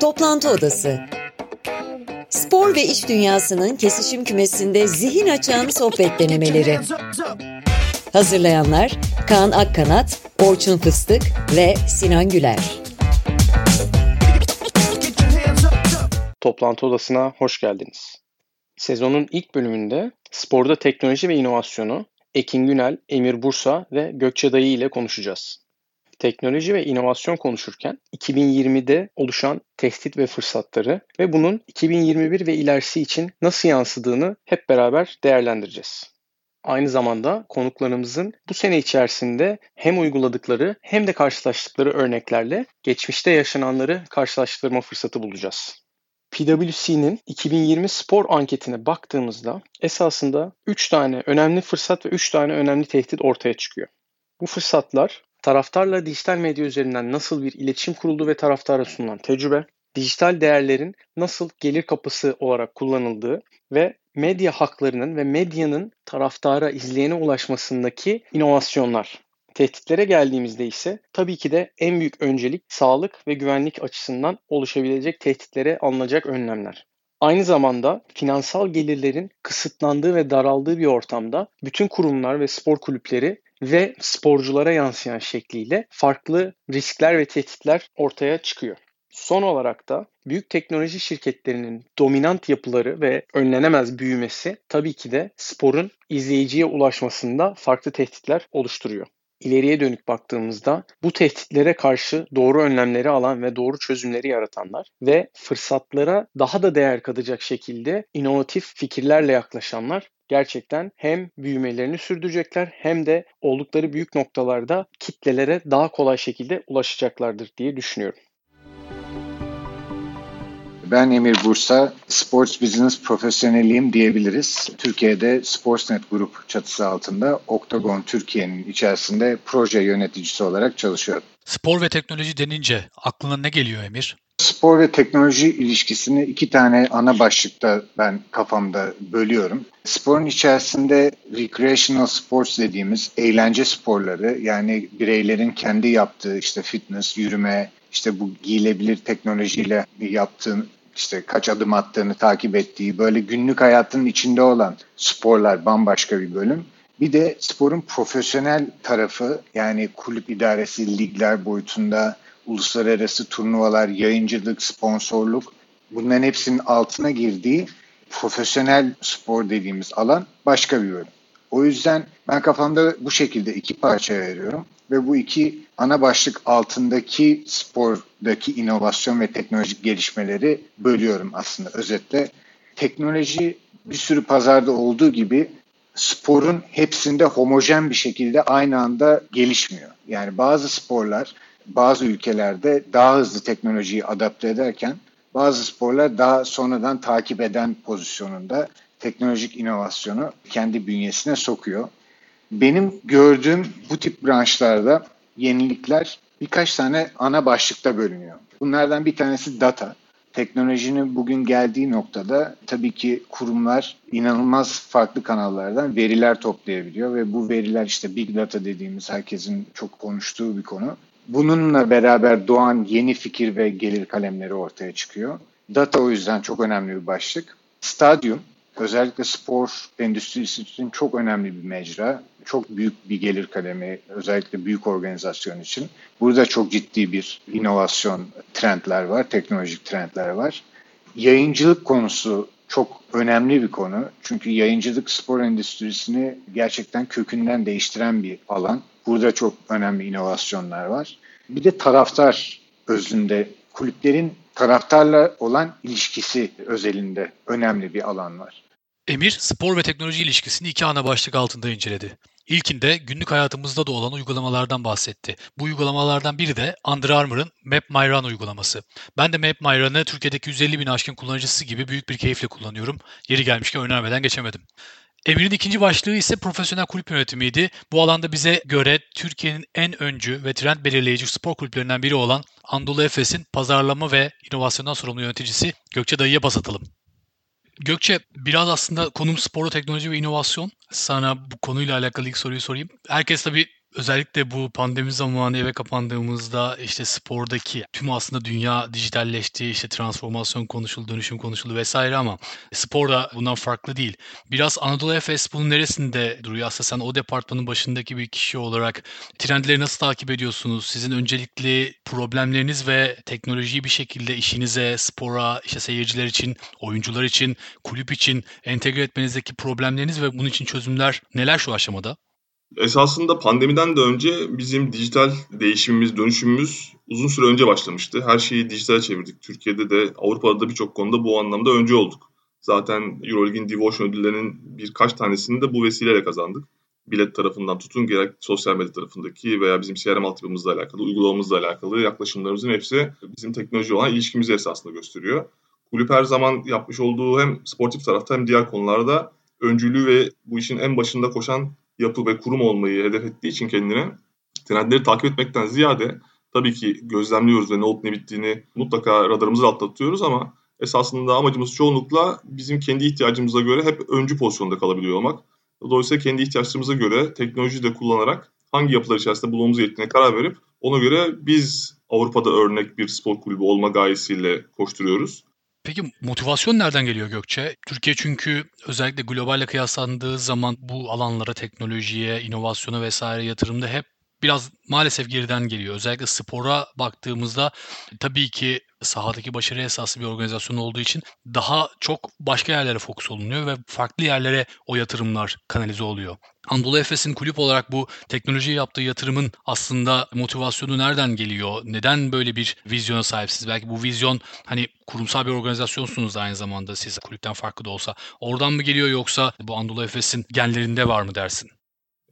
Toplantı Odası Spor ve iş dünyasının kesişim kümesinde zihin açan sohbet denemeleri. Hazırlayanlar Kaan Akkanat, Orçun Fıstık ve Sinan Güler. Toplantı Odası'na hoş geldiniz. Sezonun ilk bölümünde sporda teknoloji ve inovasyonu Ekin Günel, Emir Bursa ve Gökçe Dayı ile konuşacağız. Teknoloji ve inovasyon konuşurken 2020'de oluşan tehdit ve fırsatları ve bunun 2021 ve ilerisi için nasıl yansıdığını hep beraber değerlendireceğiz. Aynı zamanda konuklarımızın bu sene içerisinde hem uyguladıkları hem de karşılaştıkları örneklerle geçmişte yaşananları karşılaştırma fırsatı bulacağız. PwC'nin 2020 spor anketine baktığımızda esasında 3 tane önemli fırsat ve 3 tane önemli tehdit ortaya çıkıyor. Bu fırsatlar taraftarla dijital medya üzerinden nasıl bir iletişim kuruldu ve taraftara sunulan tecrübe, dijital değerlerin nasıl gelir kapısı olarak kullanıldığı ve medya haklarının ve medyanın taraftara, izleyene ulaşmasındaki inovasyonlar. Tehditlere geldiğimizde ise tabii ki de en büyük öncelik sağlık ve güvenlik açısından oluşabilecek tehditlere alınacak önlemler. Aynı zamanda finansal gelirlerin kısıtlandığı ve daraldığı bir ortamda bütün kurumlar ve spor kulüpleri ve sporculara yansıyan şekliyle farklı riskler ve tehditler ortaya çıkıyor. Son olarak da büyük teknoloji şirketlerinin dominant yapıları ve önlenemez büyümesi tabii ki de sporun izleyiciye ulaşmasında farklı tehditler oluşturuyor. İleriye dönük baktığımızda bu tehditlere karşı doğru önlemleri alan ve doğru çözümleri yaratanlar ve fırsatlara daha da değer katacak şekilde inovatif fikirlerle yaklaşanlar gerçekten hem büyümelerini sürdürecekler hem de oldukları büyük noktalarda kitlelere daha kolay şekilde ulaşacaklardır diye düşünüyorum. Ben Emir Bursa, Sports Business profesyoneliyim diyebiliriz. Türkiye'de Sportsnet Grup çatısı altında Octagon Türkiye'nin içerisinde proje yöneticisi olarak çalışıyorum. Spor ve teknoloji denince aklına ne geliyor Emir? Spor ve teknoloji ilişkisini iki tane ana başlıkta ben kafamda bölüyorum. Sporun içerisinde recreational sports dediğimiz eğlence sporları yani bireylerin kendi yaptığı işte fitness, yürüme, işte bu giyilebilir teknolojiyle yaptığı işte kaç adım attığını takip ettiği böyle günlük hayatın içinde olan sporlar bambaşka bir bölüm. Bir de sporun profesyonel tarafı yani kulüp idaresi, ligler boyutunda uluslararası turnuvalar, yayıncılık, sponsorluk bunların hepsinin altına girdiği profesyonel spor dediğimiz alan başka bir bölüm. O yüzden ben kafamda bu şekilde iki parça ayırıyorum ve bu iki ana başlık altındaki spordaki inovasyon ve teknolojik gelişmeleri bölüyorum aslında özetle. Teknoloji bir sürü pazarda olduğu gibi sporun hepsinde homojen bir şekilde aynı anda gelişmiyor. Yani bazı sporlar bazı ülkelerde daha hızlı teknolojiyi adapte ederken bazı sporlar daha sonradan takip eden pozisyonunda teknolojik inovasyonu kendi bünyesine sokuyor. Benim gördüğüm bu tip branşlarda yenilikler birkaç tane ana başlıkta bölünüyor. Bunlardan bir tanesi data. Teknolojinin bugün geldiği noktada tabii ki kurumlar inanılmaz farklı kanallardan veriler toplayabiliyor ve bu veriler işte big data dediğimiz herkesin çok konuştuğu bir konu. Bununla beraber doğan yeni fikir ve gelir kalemleri ortaya çıkıyor. Data o yüzden çok önemli bir başlık. Stadyum özellikle spor endüstrisi için çok önemli bir mecra. Çok büyük bir gelir kalemi özellikle büyük organizasyon için. Burada çok ciddi bir inovasyon trendler var, teknolojik trendler var. Yayıncılık konusu çok önemli bir konu. Çünkü yayıncılık spor endüstrisini gerçekten kökünden değiştiren bir alan. Burada çok önemli inovasyonlar var. Bir de taraftar özünde kulüplerin taraftarla olan ilişkisi özelinde önemli bir alan var. Emir, spor ve teknoloji ilişkisini iki ana başlık altında inceledi. İlkinde günlük hayatımızda da olan uygulamalardan bahsetti. Bu uygulamalardan biri de Under Armour'ın Map My Run uygulaması. Ben de Map My Run'ı Türkiye'deki 150 bin aşkın kullanıcısı gibi büyük bir keyifle kullanıyorum. Yeri gelmişken önermeden geçemedim. Emir'in ikinci başlığı ise profesyonel kulüp yönetimiydi. Bu alanda bize göre Türkiye'nin en öncü ve trend belirleyici spor kulüplerinden biri olan Anadolu Efes'in pazarlama ve inovasyondan sorumlu yöneticisi Gökçe Dayı'ya bas atalım. Gökçe biraz aslında konum sporu, teknoloji ve inovasyon. Sana bu konuyla alakalı ilk soruyu sorayım. Herkes tabii Özellikle bu pandemi zamanı eve kapandığımızda işte spordaki tüm aslında dünya dijitalleşti, işte transformasyon konuşuldu, dönüşüm konuşuldu vesaire ama spor da bundan farklı değil. Biraz Anadolu Efes bunun neresinde duruyor? Aslında sen o departmanın başındaki bir kişi olarak trendleri nasıl takip ediyorsunuz? Sizin öncelikli problemleriniz ve teknolojiyi bir şekilde işinize, spora, işte seyirciler için, oyuncular için, kulüp için entegre etmenizdeki problemleriniz ve bunun için çözümler neler şu aşamada? Esasında pandemiden de önce bizim dijital değişimimiz, dönüşümümüz uzun süre önce başlamıştı. Her şeyi dijitale çevirdik. Türkiye'de de Avrupa'da da birçok konuda bu anlamda önce olduk. Zaten Euroleague'in Devotion ödüllerinin birkaç tanesini de bu vesileyle kazandık. Bilet tarafından tutun gerek sosyal medya tarafındaki veya bizim CRM altyapımızla alakalı, uygulamamızla alakalı yaklaşımlarımızın hepsi bizim teknoloji olan ilişkimizi esasında gösteriyor. Kulüp her zaman yapmış olduğu hem sportif tarafta hem diğer konularda öncülüğü ve bu işin en başında koşan yapı ve kurum olmayı hedef ettiği için kendine trendleri takip etmekten ziyade tabii ki gözlemliyoruz ve ne olup ne bittiğini mutlaka radarımızı atlatıyoruz ama esasında amacımız çoğunlukla bizim kendi ihtiyacımıza göre hep öncü pozisyonda kalabiliyor olmak. Dolayısıyla kendi ihtiyaçlarımıza göre teknolojiyi de kullanarak hangi yapılar içerisinde bulunmamız gerektiğine karar verip ona göre biz Avrupa'da örnek bir spor kulübü olma gayesiyle koşturuyoruz. Peki motivasyon nereden geliyor Gökçe? Türkiye çünkü özellikle globalle kıyaslandığı zaman bu alanlara, teknolojiye, inovasyona vesaire yatırımda hep biraz maalesef geriden geliyor. Özellikle spora baktığımızda tabii ki sahadaki başarı esaslı bir organizasyon olduğu için daha çok başka yerlere fokus olunuyor ve farklı yerlere o yatırımlar kanalize oluyor. Anadolu Efes'in kulüp olarak bu teknolojiye yaptığı yatırımın aslında motivasyonu nereden geliyor? Neden böyle bir vizyona sahipsiniz? Belki bu vizyon hani kurumsal bir organizasyonsunuz aynı zamanda siz kulüpten farklı da olsa. Oradan mı geliyor yoksa bu Anadolu Efes'in genlerinde var mı dersin?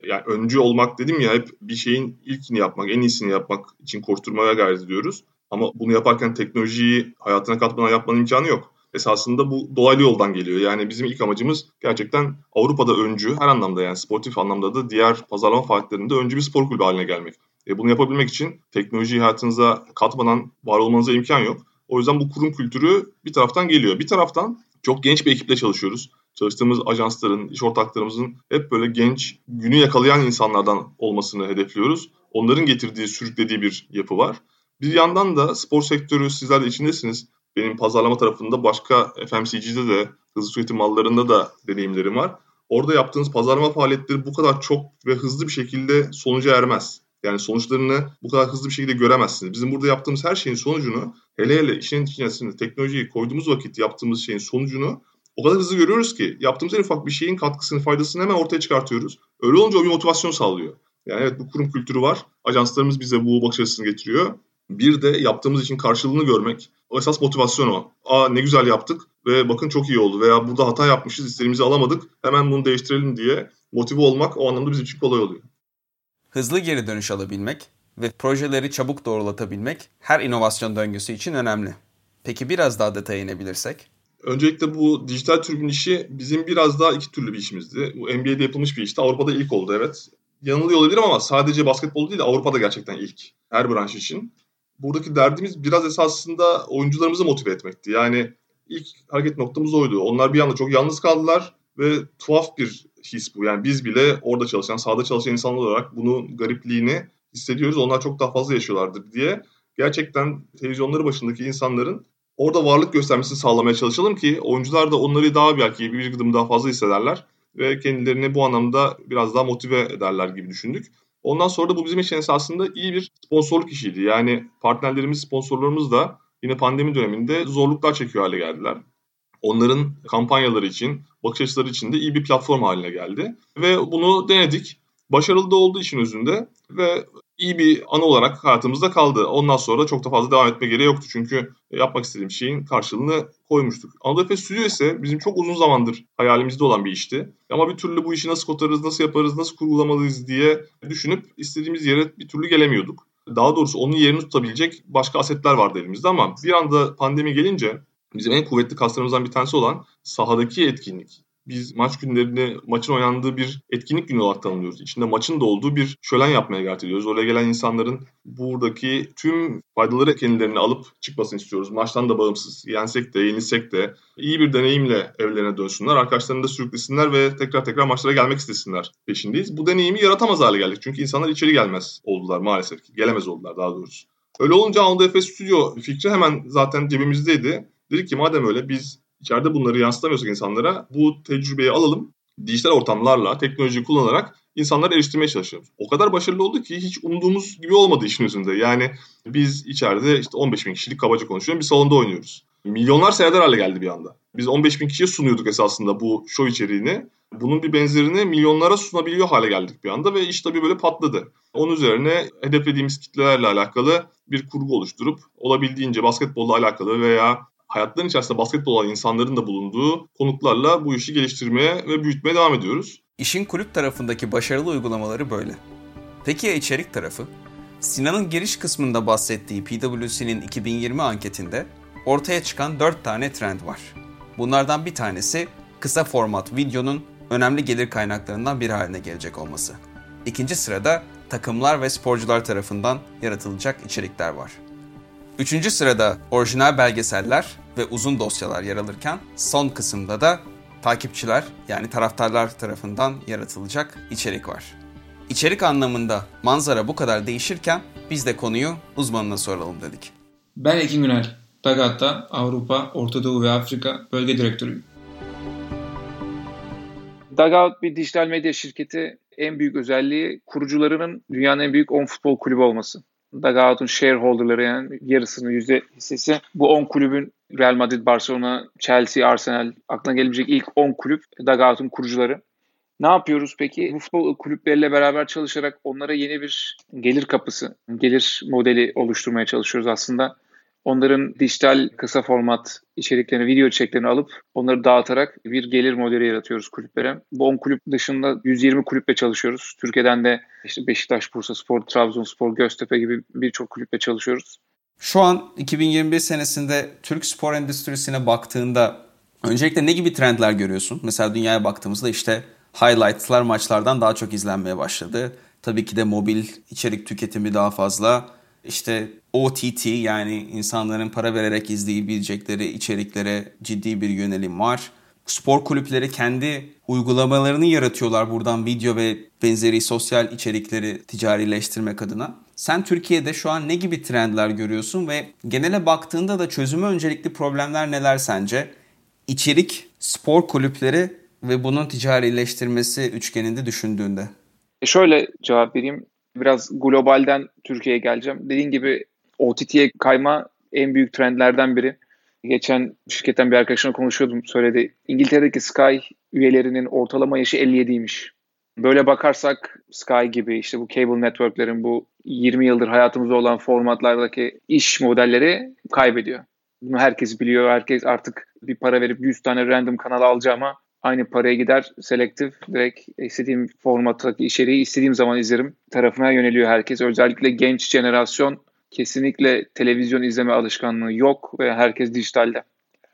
Yani öncü olmak dedim ya hep bir şeyin ilkini yapmak, en iyisini yapmak için koşturmaya gayret ediyoruz. Ama bunu yaparken teknolojiyi hayatına katmadan yapmanın imkanı yok. Esasında bu dolaylı yoldan geliyor. Yani bizim ilk amacımız gerçekten Avrupa'da öncü, her anlamda yani sportif anlamda da diğer pazarlama faaliyetlerinde öncü bir spor kulübü haline gelmek. E bunu yapabilmek için teknolojiyi hayatınıza katmadan var olmanıza imkan yok. O yüzden bu kurum kültürü bir taraftan geliyor. Bir taraftan çok genç bir ekiple çalışıyoruz. Çalıştığımız ajansların, iş ortaklarımızın hep böyle genç, günü yakalayan insanlardan olmasını hedefliyoruz. Onların getirdiği, sürüklediği bir yapı var. Bir yandan da spor sektörü sizler de içindesiniz. Benim pazarlama tarafında başka FMCG'de de hızlı tüketim mallarında da deneyimlerim var. Orada yaptığınız pazarlama faaliyetleri bu kadar çok ve hızlı bir şekilde sonuca ermez. Yani sonuçlarını bu kadar hızlı bir şekilde göremezsiniz. Bizim burada yaptığımız her şeyin sonucunu hele hele işin içerisinde teknolojiyi koyduğumuz vakit yaptığımız şeyin sonucunu o kadar hızlı görüyoruz ki yaptığımız en ufak bir şeyin katkısını, faydasını hemen ortaya çıkartıyoruz. Öyle olunca o bir motivasyon sağlıyor. Yani evet bu kurum kültürü var. Ajanslarımız bize bu bakış açısını getiriyor. Bir de yaptığımız için karşılığını görmek. O esas motivasyon o. Aa ne güzel yaptık ve bakın çok iyi oldu. Veya burada hata yapmışız, istediğimizi alamadık. Hemen bunu değiştirelim diye motive olmak o anlamda bizim için kolay oluyor. Hızlı geri dönüş alabilmek ve projeleri çabuk doğrulatabilmek her inovasyon döngüsü için önemli. Peki biraz daha detaya inebilirsek? Öncelikle bu dijital türbün işi bizim biraz daha iki türlü bir işimizdi. Bu NBA'de yapılmış bir işti. Avrupa'da ilk oldu evet. Yanılıyor olabilirim ama sadece basketbol değil Avrupa'da gerçekten ilk. Her branş için buradaki derdimiz biraz esasında oyuncularımızı motive etmekti. Yani ilk hareket noktamız oydu. Onlar bir anda çok yalnız kaldılar ve tuhaf bir his bu. Yani biz bile orada çalışan, sahada çalışan insanlar olarak bunun garipliğini hissediyoruz. Onlar çok daha fazla yaşıyorlardır diye. Gerçekten televizyonları başındaki insanların orada varlık göstermesini sağlamaya çalışalım ki oyuncular da onları daha belki bir gıdım daha fazla hissederler ve kendilerini bu anlamda biraz daha motive ederler gibi düşündük. Ondan sonra da bu bizim için esasında iyi bir sponsorluk işiydi. Yani partnerlerimiz, sponsorlarımız da yine pandemi döneminde zorluklar çekiyor hale geldiler. Onların kampanyaları için, bakış açıları için de iyi bir platform haline geldi. Ve bunu denedik. Başarılı da oldu işin özünde ve iyi bir anı olarak hayatımızda kaldı. Ondan sonra da çok da fazla devam etme gereği yoktu. Çünkü yapmak istediğim şeyin karşılığını koymuştuk. Anadolu Efes Stüdyo ise bizim çok uzun zamandır hayalimizde olan bir işti. Ama bir türlü bu işi nasıl kotarız, nasıl yaparız, nasıl kurgulamalıyız diye düşünüp istediğimiz yere bir türlü gelemiyorduk. Daha doğrusu onun yerini tutabilecek başka asetler vardı elimizde ama bir anda pandemi gelince bizim en kuvvetli kaslarımızdan bir tanesi olan sahadaki etkinlik biz maç günlerini maçın oynandığı bir etkinlik günü olarak tanımlıyoruz. İçinde maçın da olduğu bir şölen yapmaya gayret ediyoruz. Oraya gelen insanların buradaki tüm faydaları kendilerine alıp çıkmasını istiyoruz. Maçtan da bağımsız. Yensek de, yenilsek de iyi bir deneyimle evlerine dönsünler. Arkadaşlarını da sürüklesinler ve tekrar tekrar maçlara gelmek istesinler peşindeyiz. Bu deneyimi yaratamaz hale geldik. Çünkü insanlar içeri gelmez oldular maalesef ki. Gelemez oldular daha doğrusu. Öyle olunca Anadolu Efes Stüdyo fikri hemen zaten cebimizdeydi. Dedik ki madem öyle biz içeride bunları yansıtamıyorsak insanlara bu tecrübeyi alalım. Dijital ortamlarla, teknolojiyi kullanarak insanları eriştirmeye çalışıyoruz. O kadar başarılı oldu ki hiç umduğumuz gibi olmadı işin özünde. Yani biz içeride işte 15 bin kişilik kabaca konuşuyorum bir salonda oynuyoruz. Milyonlar seyreder hale geldi bir anda. Biz 15 bin kişiye sunuyorduk esasında bu show içeriğini. Bunun bir benzerini milyonlara sunabiliyor hale geldik bir anda ve iş tabii böyle patladı. Onun üzerine hedeflediğimiz kitlelerle alakalı bir kurgu oluşturup olabildiğince basketbolla alakalı veya hayatların içerisinde basketbol olan insanların da bulunduğu konuklarla bu işi geliştirmeye ve büyütmeye devam ediyoruz. İşin kulüp tarafındaki başarılı uygulamaları böyle. Peki ya içerik tarafı? Sinan'ın giriş kısmında bahsettiği PwC'nin 2020 anketinde ortaya çıkan 4 tane trend var. Bunlardan bir tanesi kısa format videonun önemli gelir kaynaklarından biri haline gelecek olması. İkinci sırada takımlar ve sporcular tarafından yaratılacak içerikler var. Üçüncü sırada orijinal belgeseller ve uzun dosyalar yer alırken son kısımda da takipçiler yani taraftarlar tarafından yaratılacak içerik var. İçerik anlamında manzara bu kadar değişirken biz de konuyu uzmanına soralım dedik. Ben Ekin Günel, Dagat'ta Avrupa, Orta Doğu ve Afrika Bölge Direktörüyüm. Dugout bir dijital medya şirketi en büyük özelliği kurucularının dünyanın en büyük 10 futbol kulübü olması. Dugout'un shareholderları yani yarısının yüzde hissesi bu 10 kulübün Real Madrid, Barcelona, Chelsea, Arsenal aklına gelebilecek ilk 10 kulüp Dugout'un kurucuları. Ne yapıyoruz peki? Bu futbol kulüpleriyle beraber çalışarak onlara yeni bir gelir kapısı, gelir modeli oluşturmaya çalışıyoruz aslında onların dijital kısa format içeriklerini, video içeriklerini alıp onları dağıtarak bir gelir modeli yaratıyoruz kulüplere. Bu 10 kulüp dışında 120 kulüple çalışıyoruz. Türkiye'den de işte Beşiktaş, Bursa Spor, Trabzonspor, Göztepe gibi birçok kulüple çalışıyoruz. Şu an 2021 senesinde Türk spor endüstrisine baktığında öncelikle ne gibi trendler görüyorsun? Mesela dünyaya baktığımızda işte highlightlar maçlardan daha çok izlenmeye başladı. Tabii ki de mobil içerik tüketimi daha fazla işte OTT yani insanların para vererek izleyebilecekleri içeriklere ciddi bir yönelim var. Spor kulüpleri kendi uygulamalarını yaratıyorlar buradan video ve benzeri sosyal içerikleri ticarileştirmek adına. Sen Türkiye'de şu an ne gibi trendler görüyorsun ve genele baktığında da çözümü öncelikli problemler neler sence? İçerik, spor kulüpleri ve bunun ticarileştirmesi üçgeninde düşündüğünde. Şöyle cevap vereyim biraz globalden Türkiye'ye geleceğim. Dediğim gibi OTT'ye kayma en büyük trendlerden biri. Geçen şirketten bir arkadaşımla konuşuyordum söyledi. İngiltere'deki Sky üyelerinin ortalama yaşı 57'ymiş. Böyle bakarsak Sky gibi işte bu cable networklerin bu 20 yıldır hayatımızda olan formatlardaki iş modelleri kaybediyor. Bunu herkes biliyor. Herkes artık bir para verip 100 tane random kanal alacağıma aynı paraya gider. Selektif direkt istediğim formattaki içeriği istediğim zaman izlerim tarafına yöneliyor herkes. Özellikle genç jenerasyon kesinlikle televizyon izleme alışkanlığı yok ve herkes dijitalde.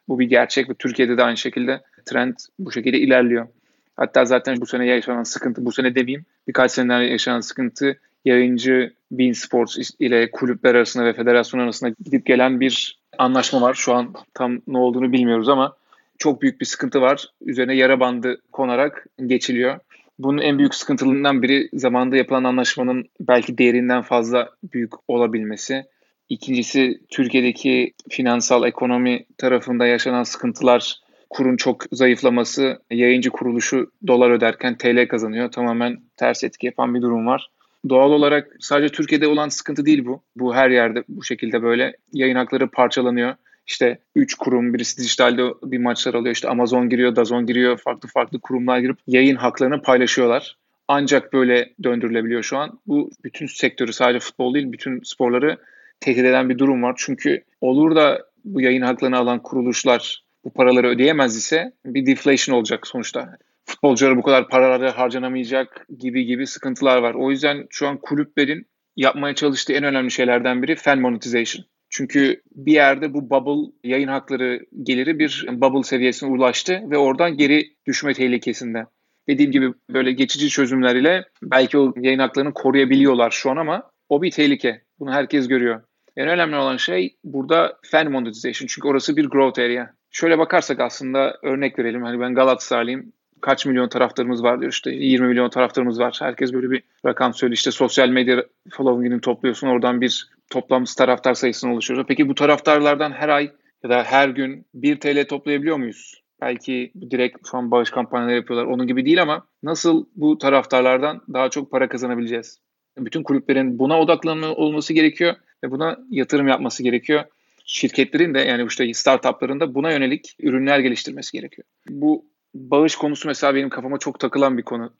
Bu bir gerçek ve Türkiye'de de aynı şekilde trend bu şekilde ilerliyor. Hatta zaten bu sene yaşanan sıkıntı, bu sene demeyeyim birkaç seneden yaşanan sıkıntı yayıncı Bein Sports ile kulüpler arasında ve federasyon arasında gidip gelen bir anlaşma var. Şu an tam ne olduğunu bilmiyoruz ama çok büyük bir sıkıntı var. Üzerine yara bandı konarak geçiliyor. Bunun en büyük sıkıntılarından biri zamanda yapılan anlaşmanın belki değerinden fazla büyük olabilmesi. İkincisi Türkiye'deki finansal ekonomi tarafında yaşanan sıkıntılar, kurun çok zayıflaması, yayıncı kuruluşu dolar öderken TL kazanıyor. Tamamen ters etki yapan bir durum var. Doğal olarak sadece Türkiye'de olan sıkıntı değil bu. Bu her yerde bu şekilde böyle yayın hakları parçalanıyor. İşte 3 kurum birisi dijitalde bir maçlar alıyor. İşte Amazon giriyor, Dazon giriyor. Farklı farklı kurumlar girip yayın haklarını paylaşıyorlar. Ancak böyle döndürülebiliyor şu an. Bu bütün sektörü sadece futbol değil bütün sporları tehdit eden bir durum var. Çünkü olur da bu yayın haklarını alan kuruluşlar bu paraları ödeyemez ise bir deflation olacak sonuçta. Futbolculara bu kadar paraları harcanamayacak gibi gibi sıkıntılar var. O yüzden şu an kulüplerin yapmaya çalıştığı en önemli şeylerden biri fan monetization. Çünkü bir yerde bu bubble yayın hakları geliri bir bubble seviyesine ulaştı ve oradan geri düşme tehlikesinde. Dediğim gibi böyle geçici çözümler ile belki o yayın haklarını koruyabiliyorlar şu an ama o bir tehlike. Bunu herkes görüyor. En önemli olan şey burada fan monetization. Çünkü orası bir growth area. Şöyle bakarsak aslında örnek verelim. Hani ben Galatasaraylıyım. Kaç milyon taraftarımız var diyor işte 20 milyon taraftarımız var. Herkes böyle bir rakam söylüyor. İşte sosyal medya following'ini topluyorsun. Oradan bir toplam taraftar sayısını oluşturuyorsun. Peki bu taraftarlardan her ay ya da her gün 1 TL toplayabiliyor muyuz? Belki direkt şu an bağış kampanyaları yapıyorlar. Onun gibi değil ama nasıl bu taraftarlardan daha çok para kazanabileceğiz? Bütün kulüplerin buna odaklanma olması gerekiyor ve buna yatırım yapması gerekiyor. Şirketlerin de yani işte startupların da buna yönelik ürünler geliştirmesi gerekiyor. Bu bağış konusu mesela benim kafama çok takılan bir konu.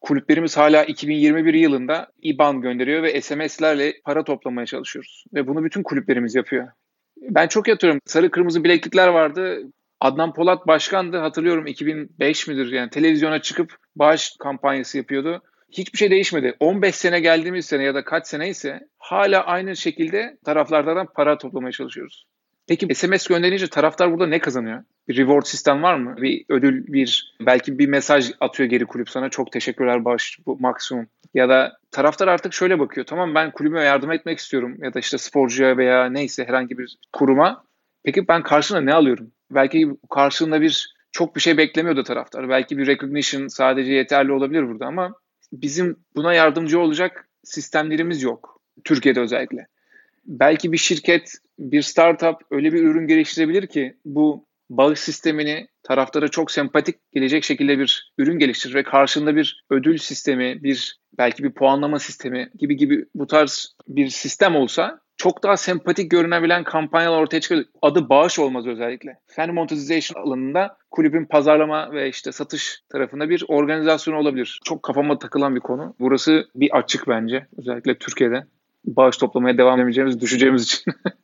Kulüplerimiz hala 2021 yılında IBAN gönderiyor ve SMS'lerle para toplamaya çalışıyoruz. Ve bunu bütün kulüplerimiz yapıyor. Ben çok yatıyorum. Sarı kırmızı bileklikler vardı. Adnan Polat başkandı hatırlıyorum 2005 midir yani televizyona çıkıp bağış kampanyası yapıyordu hiçbir şey değişmedi. 15 sene geldiğimiz sene ya da kaç sene ise hala aynı şekilde taraflardan para toplamaya çalışıyoruz. Peki SMS gönderince taraftar burada ne kazanıyor? Bir reward sistem var mı? Bir ödül, bir belki bir mesaj atıyor geri kulüp sana. Çok teşekkürler bağış bu maksimum. Ya da taraftar artık şöyle bakıyor. Tamam ben kulübüme yardım etmek istiyorum. Ya da işte sporcuya veya neyse herhangi bir kuruma. Peki ben karşılığında ne alıyorum? Belki karşılığında bir çok bir şey beklemiyordu taraftar. Belki bir recognition sadece yeterli olabilir burada ama bizim buna yardımcı olacak sistemlerimiz yok. Türkiye'de özellikle. Belki bir şirket, bir startup öyle bir ürün geliştirebilir ki bu bağış sistemini taraftara çok sempatik gelecek şekilde bir ürün geliştirir ve karşında bir ödül sistemi, bir belki bir puanlama sistemi gibi gibi bu tarz bir sistem olsa çok daha sempatik görünebilen kampanyalar ortaya çıkıyor. Adı bağış olmaz özellikle. Fan monetization alanında kulübün pazarlama ve işte satış tarafında bir organizasyon olabilir. Çok kafama takılan bir konu. Burası bir açık bence özellikle Türkiye'de. Bağış toplamaya devam edeceğimiz, düşeceğimiz için.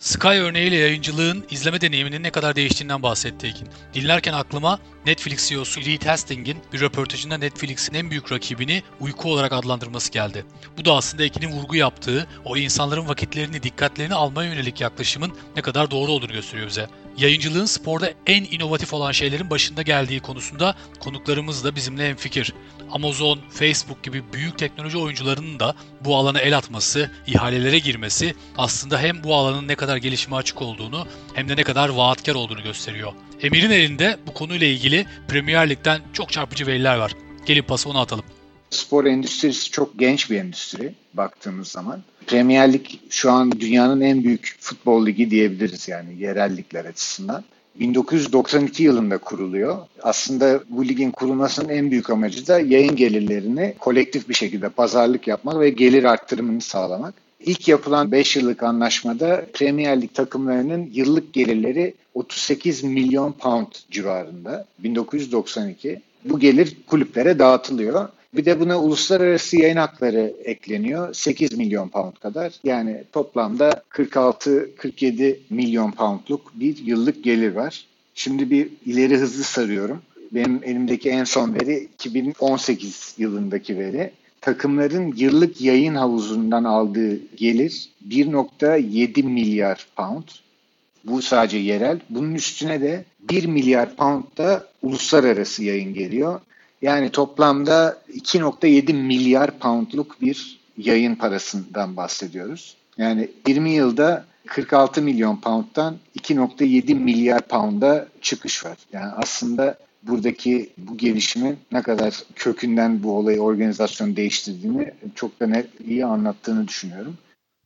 Sky örneğiyle yayıncılığın izleme deneyiminin ne kadar değiştiğinden bahsetti Ekin. Dinlerken aklıma Netflix CEO'su Reed Hastings'in bir röportajında Netflix'in en büyük rakibini uyku olarak adlandırması geldi. Bu da aslında Ekin'in vurgu yaptığı o insanların vakitlerini, dikkatlerini almaya yönelik yaklaşımın ne kadar doğru olduğunu gösteriyor bize. Yayıncılığın sporda en inovatif olan şeylerin başında geldiği konusunda konuklarımız da bizimle hemfikir. Amazon, Facebook gibi büyük teknoloji oyuncularının da bu alana el atması, ihalelere girmesi aslında hem bu alanın ne kadar gelişime açık olduğunu hem de ne kadar vaatkar olduğunu gösteriyor. Emir'in elinde bu konuyla ilgili Premier Lig'den çok çarpıcı veriler var. Gelin pası ona atalım. Spor endüstrisi çok genç bir endüstri baktığımız zaman. Premier Lig şu an dünyanın en büyük futbol ligi diyebiliriz yani yerel ligler açısından. 1992 yılında kuruluyor. Aslında bu ligin kurulmasının en büyük amacı da yayın gelirlerini kolektif bir şekilde pazarlık yapmak ve gelir arttırımını sağlamak. İlk yapılan 5 yıllık anlaşmada Premier Lig takımlarının yıllık gelirleri 38 milyon pound civarında 1992. Bu gelir kulüplere dağıtılıyor. Bir de buna uluslararası yayın hakları ekleniyor. 8 milyon pound kadar. Yani toplamda 46-47 milyon poundluk bir yıllık gelir var. Şimdi bir ileri hızlı sarıyorum. Benim elimdeki en son veri 2018 yılındaki veri. Takımların yıllık yayın havuzundan aldığı gelir 1.7 milyar pound. Bu sadece yerel. Bunun üstüne de 1 milyar pound da uluslararası yayın geliyor. Yani toplamda 2.7 milyar poundluk bir yayın parasından bahsediyoruz. Yani 20 yılda 46 milyon pound'dan 2.7 milyar pound'a çıkış var. Yani aslında buradaki bu gelişimin ne kadar kökünden bu olayı organizasyon değiştirdiğini çok da net iyi anlattığını düşünüyorum.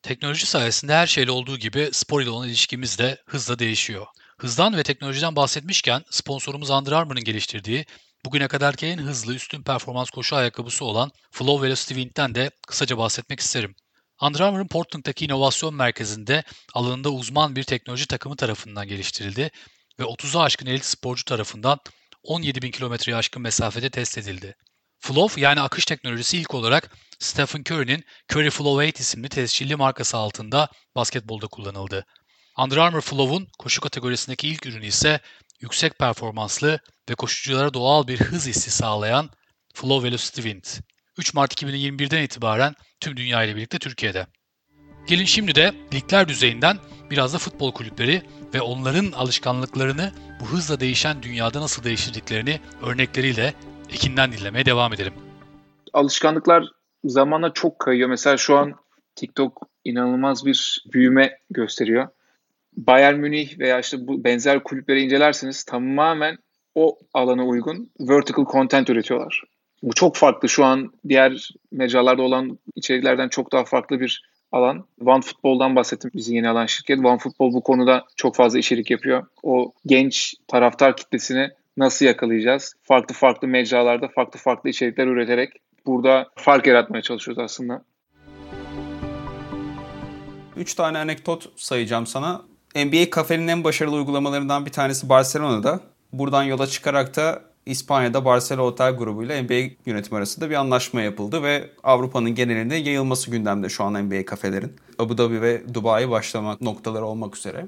Teknoloji sayesinde her şeyle olduğu gibi spor ile olan ilişkimiz de hızla değişiyor. Hızdan ve teknolojiden bahsetmişken sponsorumuz Under Armour'ın geliştirdiği bugüne kadarki en hızlı üstün performans koşu ayakkabısı olan Flow Velocity Wing'den de kısaca bahsetmek isterim. Under Armour'ın Portland'daki inovasyon merkezinde alanında uzman bir teknoloji takımı tarafından geliştirildi ve 30'a aşkın elit sporcu tarafından 17 bin kilometreye aşkın mesafede test edildi. Flow yani akış teknolojisi ilk olarak Stephen Curry'nin Curry Flow 8 isimli tescilli markası altında basketbolda kullanıldı. Under Armour Flow'un koşu kategorisindeki ilk ürünü ise yüksek performanslı ve koşuculara doğal bir hız hissi sağlayan Flow Velocity Wind. 3 Mart 2021'den itibaren tüm dünya ile birlikte Türkiye'de. Gelin şimdi de ligler düzeyinden biraz da futbol kulüpleri ve onların alışkanlıklarını bu hızla değişen dünyada nasıl değiştirdiklerini örnekleriyle Ekin'den dinlemeye devam edelim. Alışkanlıklar zamanla çok kayıyor. Mesela şu an TikTok inanılmaz bir büyüme gösteriyor. Bayern Münih veya işte bu benzer kulüpleri incelerseniz tamamen o alana uygun vertical content üretiyorlar. Bu çok farklı. Şu an diğer mecralarda olan içeriklerden çok daha farklı bir alan. OneFootball'dan bahsettim bizi yeni alan şirket. OneFootball bu konuda çok fazla içerik yapıyor. O genç taraftar kitlesini nasıl yakalayacağız? Farklı farklı mecralarda farklı farklı içerikler üreterek burada fark yaratmaya çalışıyoruz aslında. Üç tane anekdot sayacağım sana. NBA kafenin en başarılı uygulamalarından bir tanesi Barcelona'da. Buradan yola çıkarak da İspanya'da Barcelona Otel Grubu ile NBA yönetimi arasında bir anlaşma yapıldı ve Avrupa'nın genelinde yayılması gündemde şu an NBA kafelerin. Abu Dhabi ve Dubai başlamak noktaları olmak üzere.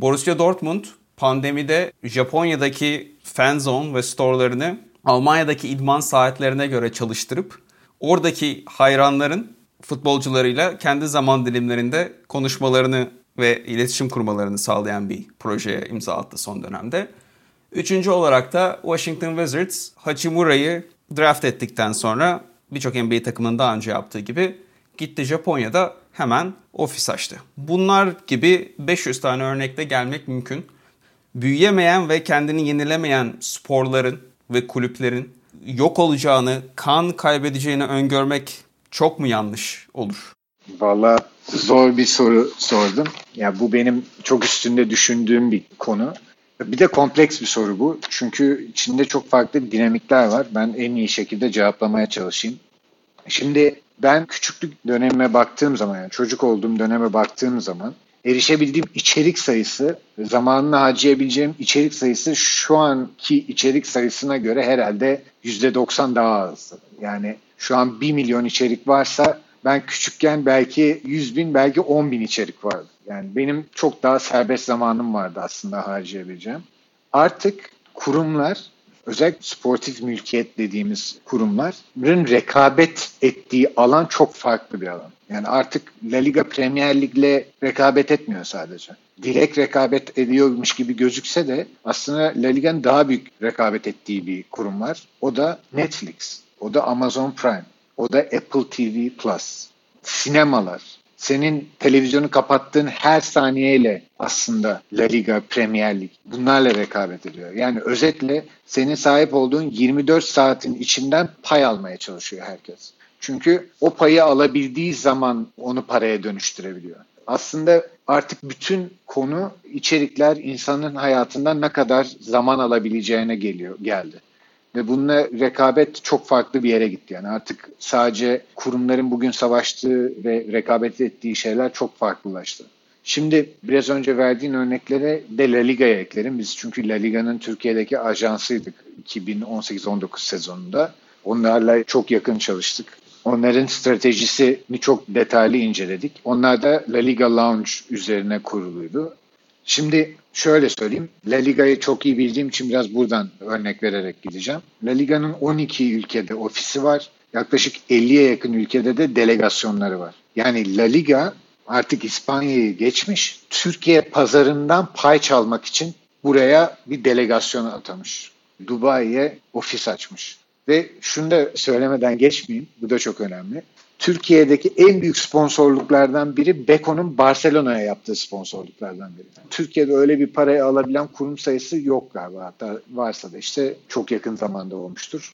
Borussia Dortmund pandemide Japonya'daki fan zone ve storelarını Almanya'daki idman saatlerine göre çalıştırıp oradaki hayranların futbolcularıyla kendi zaman dilimlerinde konuşmalarını ve iletişim kurmalarını sağlayan bir projeye imza attı son dönemde. Üçüncü olarak da Washington Wizards Hachimura'yı draft ettikten sonra birçok NBA takımının daha önce yaptığı gibi gitti Japonya'da hemen ofis açtı. Bunlar gibi 500 tane örnekte gelmek mümkün. Büyüyemeyen ve kendini yenilemeyen sporların ve kulüplerin yok olacağını, kan kaybedeceğini öngörmek çok mu yanlış olur? Valla zor bir soru sordum. Ya bu benim çok üstünde düşündüğüm bir konu. Bir de kompleks bir soru bu. Çünkü içinde çok farklı dinamikler var. Ben en iyi şekilde cevaplamaya çalışayım. Şimdi ben küçüklük dönemime baktığım zaman, yani çocuk olduğum döneme baktığım zaman erişebildiğim içerik sayısı, zamanını harcayabileceğim içerik sayısı şu anki içerik sayısına göre herhalde %90 daha azdı. Yani şu an 1 milyon içerik varsa ben küçükken belki 100 bin, belki 10 bin içerik vardı. Yani benim çok daha serbest zamanım vardı aslında harcayabileceğim. Artık kurumlar, özellikle sportif mülkiyet dediğimiz kurumların rekabet ettiği alan çok farklı bir alan. Yani artık La Liga Premier Lig'le rekabet etmiyor sadece. Direkt rekabet ediyormuş gibi gözükse de aslında La Liga'nın daha büyük rekabet ettiği bir kurum var. O da Netflix, o da Amazon Prime, o da Apple TV Plus. Sinemalar, senin televizyonu kapattığın her saniyeyle aslında La Liga, Premier Lig bunlarla rekabet ediyor. Yani özetle senin sahip olduğun 24 saatin içinden pay almaya çalışıyor herkes. Çünkü o payı alabildiği zaman onu paraya dönüştürebiliyor. Aslında artık bütün konu içerikler insanın hayatından ne kadar zaman alabileceğine geliyor geldi. Ve bununla rekabet çok farklı bir yere gitti. Yani artık sadece kurumların bugün savaştığı ve rekabet ettiği şeyler çok farklılaştı. Şimdi biraz önce verdiğin örneklere de La Liga'ya eklerim. Biz çünkü La Liga'nın Türkiye'deki ajansıydık 2018-19 sezonunda. Onlarla çok yakın çalıştık. Onların stratejisini çok detaylı inceledik. Onlar da La Liga Lounge üzerine kuruluydu. Şimdi şöyle söyleyeyim. La Liga'yı çok iyi bildiğim için biraz buradan örnek vererek gideceğim. La Liga'nın 12 ülkede ofisi var. Yaklaşık 50'ye yakın ülkede de delegasyonları var. Yani La Liga artık İspanya'yı geçmiş. Türkiye pazarından pay çalmak için buraya bir delegasyon atamış. Dubai'ye ofis açmış. Ve şunu da söylemeden geçmeyeyim. Bu da çok önemli. Türkiye'deki en büyük sponsorluklardan biri Beko'nun Barcelona'ya yaptığı sponsorluklardan biri. Türkiye'de öyle bir parayı alabilen kurum sayısı yok galiba. Hatta varsa da işte çok yakın zamanda olmuştur.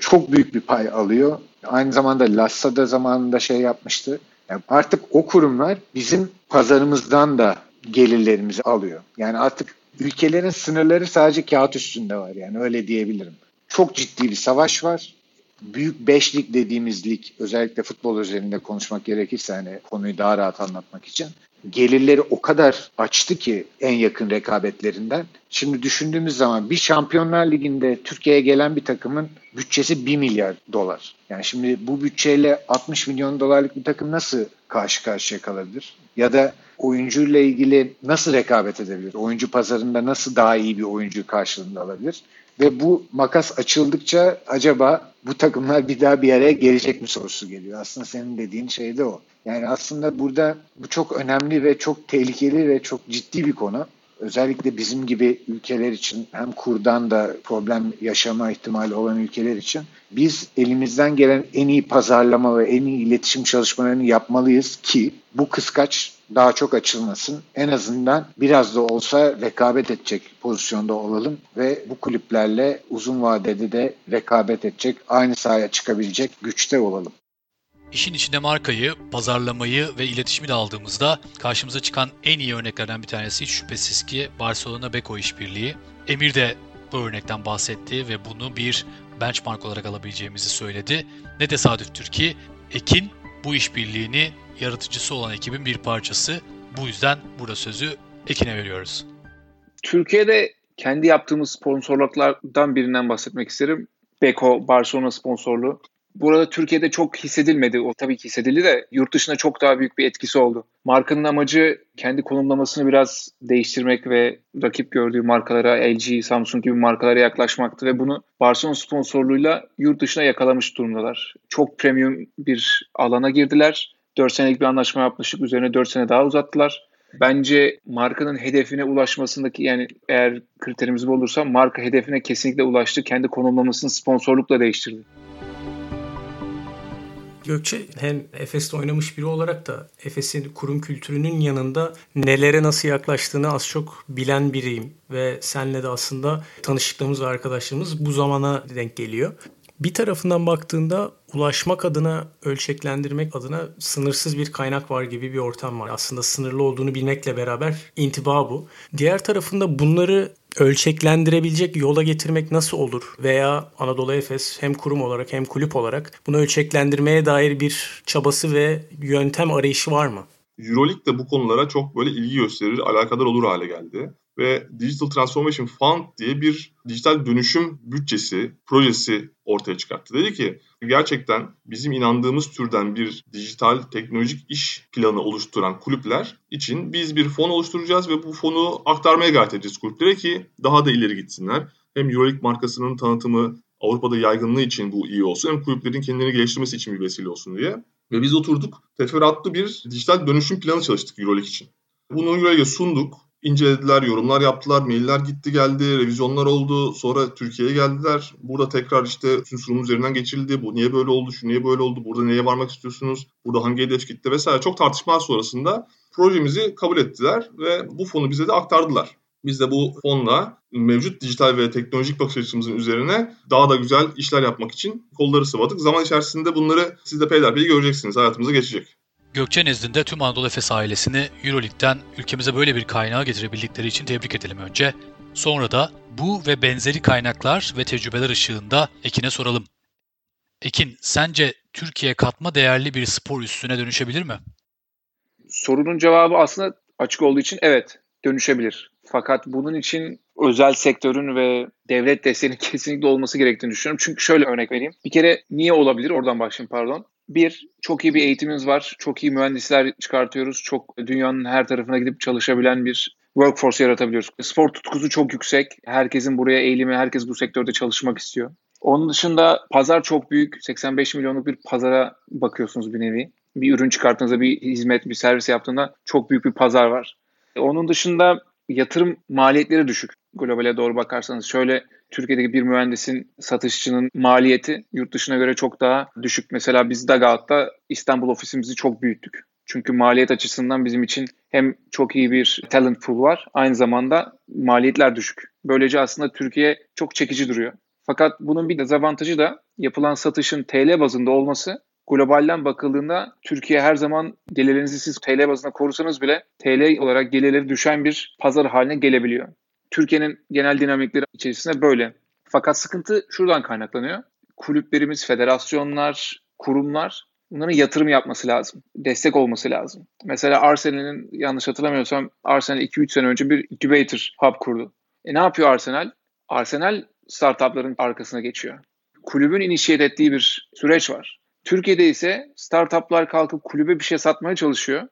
Çok büyük bir pay alıyor. Aynı zamanda Lassa da zamanında şey yapmıştı. Yani artık o kurumlar bizim pazarımızdan da gelirlerimizi alıyor. Yani artık ülkelerin sınırları sadece kağıt üstünde var yani öyle diyebilirim. Çok ciddi bir savaş var büyük beşlik dediğimiz lig özellikle futbol özelinde konuşmak gerekirse hani konuyu daha rahat anlatmak için gelirleri o kadar açtı ki en yakın rekabetlerinden. Şimdi düşündüğümüz zaman bir Şampiyonlar Ligi'nde Türkiye'ye gelen bir takımın bütçesi 1 milyar dolar. Yani şimdi bu bütçeyle 60 milyon dolarlık bir takım nasıl karşı karşıya kalabilir? Ya da oyuncuyla ilgili nasıl rekabet edebilir? Oyuncu pazarında nasıl daha iyi bir oyuncu karşılığında alabilir? Ve bu makas açıldıkça acaba bu takımlar bir daha bir araya gelecek mi sorusu geliyor. Aslında senin dediğin şey de o. Yani aslında burada bu çok önemli ve çok tehlikeli ve çok ciddi bir konu. Özellikle bizim gibi ülkeler için hem kurdan da problem yaşama ihtimali olan ülkeler için biz elimizden gelen en iyi pazarlama ve en iyi iletişim çalışmalarını yapmalıyız ki bu kıskaç daha çok açılmasın. En azından biraz da olsa rekabet edecek pozisyonda olalım ve bu kulüplerle uzun vadede de rekabet edecek, aynı sahaya çıkabilecek güçte olalım. İşin içinde markayı, pazarlamayı ve iletişimi de aldığımızda karşımıza çıkan en iyi örneklerden bir tanesi hiç şüphesiz ki Barcelona Beko işbirliği. Emir de bu örnekten bahsetti ve bunu bir benchmark olarak alabileceğimizi söyledi. Ne tesadüftür ki Ekin bu işbirliğini yaratıcısı olan ekibin bir parçası. Bu yüzden burada sözü Ekin'e veriyoruz. Türkiye'de kendi yaptığımız sponsorluklardan birinden bahsetmek isterim. Beko Barcelona sponsorluğu burada Türkiye'de çok hissedilmedi. O tabii ki hissedildi de yurt dışında çok daha büyük bir etkisi oldu. Markanın amacı kendi konumlamasını biraz değiştirmek ve rakip gördüğü markalara LG, Samsung gibi markalara yaklaşmaktı ve bunu Barcelona sponsorluğuyla yurt dışına yakalamış durumdalar. Çok premium bir alana girdiler. 4 senelik bir anlaşma yapmıştık. Üzerine 4 sene daha uzattılar. Bence markanın hedefine ulaşmasındaki yani eğer kriterimiz bu olursa marka hedefine kesinlikle ulaştı. Kendi konumlamasını sponsorlukla değiştirdi. Gökçe hem Efes'te oynamış biri olarak da Efes'in kurum kültürünün yanında nelere nasıl yaklaştığını az çok bilen biriyim. Ve senle de aslında tanışıklığımız ve arkadaşlığımız bu zamana denk geliyor. Bir tarafından baktığında ulaşmak adına, ölçeklendirmek adına sınırsız bir kaynak var gibi bir ortam var. Aslında sınırlı olduğunu bilmekle beraber intiba bu. Diğer tarafında bunları ölçeklendirebilecek yola getirmek nasıl olur? Veya Anadolu Efes hem kurum olarak hem kulüp olarak bunu ölçeklendirmeye dair bir çabası ve yöntem arayışı var mı? Euroleague de bu konulara çok böyle ilgi gösterir, alakadar olur hale geldi ve Digital Transformation Fund diye bir dijital dönüşüm bütçesi, projesi ortaya çıkarttı. Dedi ki gerçekten bizim inandığımız türden bir dijital teknolojik iş planı oluşturan kulüpler için biz bir fon oluşturacağız ve bu fonu aktarmaya gayret edeceğiz kulüplere ki daha da ileri gitsinler. Hem Euroleague markasının tanıtımı Avrupa'da yaygınlığı için bu iyi olsun hem kulüplerin kendilerini geliştirmesi için bir vesile olsun diye. Ve biz oturduk teferruatlı bir dijital dönüşüm planı çalıştık Euroleague için. Bunu Euroleague'e sunduk incelediler, yorumlar yaptılar, mailler gitti geldi, revizyonlar oldu. Sonra Türkiye'ye geldiler. Burada tekrar işte bütün sunum üzerinden geçildi. Bu niye böyle oldu, şu niye böyle oldu, burada neye varmak istiyorsunuz, burada hangi hedef gitti vesaire. Çok tartışmalar sonrasında projemizi kabul ettiler ve bu fonu bize de aktardılar. Biz de bu fonla mevcut dijital ve teknolojik bakış açımızın üzerine daha da güzel işler yapmak için kolları sıvadık. Zaman içerisinde bunları siz de peyderpey göreceksiniz. Hayatımıza geçecek. Gökçe nezdinde tüm Anadolu Efes ailesini Euroleague'den ülkemize böyle bir kaynağı getirebildikleri için tebrik edelim önce. Sonra da bu ve benzeri kaynaklar ve tecrübeler ışığında Ekin'e soralım. Ekin, sence Türkiye katma değerli bir spor üstüne dönüşebilir mi? Sorunun cevabı aslında açık olduğu için evet dönüşebilir. Fakat bunun için özel sektörün ve devlet desteğinin kesinlikle olması gerektiğini düşünüyorum. Çünkü şöyle örnek vereyim. Bir kere niye olabilir? Oradan başlayayım pardon. Bir, çok iyi bir eğitimimiz var. Çok iyi mühendisler çıkartıyoruz. Çok dünyanın her tarafına gidip çalışabilen bir workforce yaratabiliyoruz. Spor tutkusu çok yüksek. Herkesin buraya eğilimi, herkes bu sektörde çalışmak istiyor. Onun dışında pazar çok büyük. 85 milyonluk bir pazara bakıyorsunuz bir nevi. Bir ürün çıkarttığınızda, bir hizmet, bir servis yaptığında çok büyük bir pazar var. Onun dışında yatırım maliyetleri düşük. Globale doğru bakarsanız şöyle Türkiye'deki bir mühendisin satışçının maliyeti yurt dışına göre çok daha düşük. Mesela biz Dagaat'ta İstanbul ofisimizi çok büyüttük. Çünkü maliyet açısından bizim için hem çok iyi bir talent pool var aynı zamanda maliyetler düşük. Böylece aslında Türkiye çok çekici duruyor. Fakat bunun bir dezavantajı da yapılan satışın TL bazında olması globalden bakıldığında Türkiye her zaman gelirlerinizi siz TL bazında korusanız bile TL olarak gelirleri düşen bir pazar haline gelebiliyor. Türkiye'nin genel dinamikleri içerisinde böyle. Fakat sıkıntı şuradan kaynaklanıyor. Kulüplerimiz, federasyonlar, kurumlar bunların yatırım yapması lazım. Destek olması lazım. Mesela Arsenal'in yanlış hatırlamıyorsam Arsenal 2-3 sene önce bir incubator hub kurdu. E ne yapıyor Arsenal? Arsenal startupların arkasına geçiyor. Kulübün inişiyet ettiği bir süreç var. Türkiye'de ise startuplar kalkıp kulübe bir şey satmaya çalışıyor.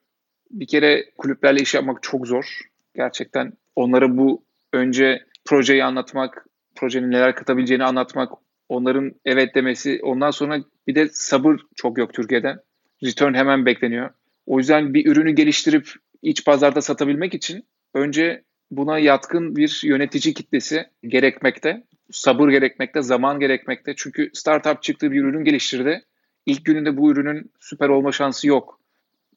Bir kere kulüplerle iş yapmak çok zor. Gerçekten onlara bu önce projeyi anlatmak, projenin neler katabileceğini anlatmak, onların evet demesi, ondan sonra bir de sabır çok yok Türkiye'de. Return hemen bekleniyor. O yüzden bir ürünü geliştirip iç pazarda satabilmek için önce buna yatkın bir yönetici kitlesi gerekmekte. Sabır gerekmekte, zaman gerekmekte. Çünkü startup çıktığı bir ürün geliştirdi. İlk gününde bu ürünün süper olma şansı yok.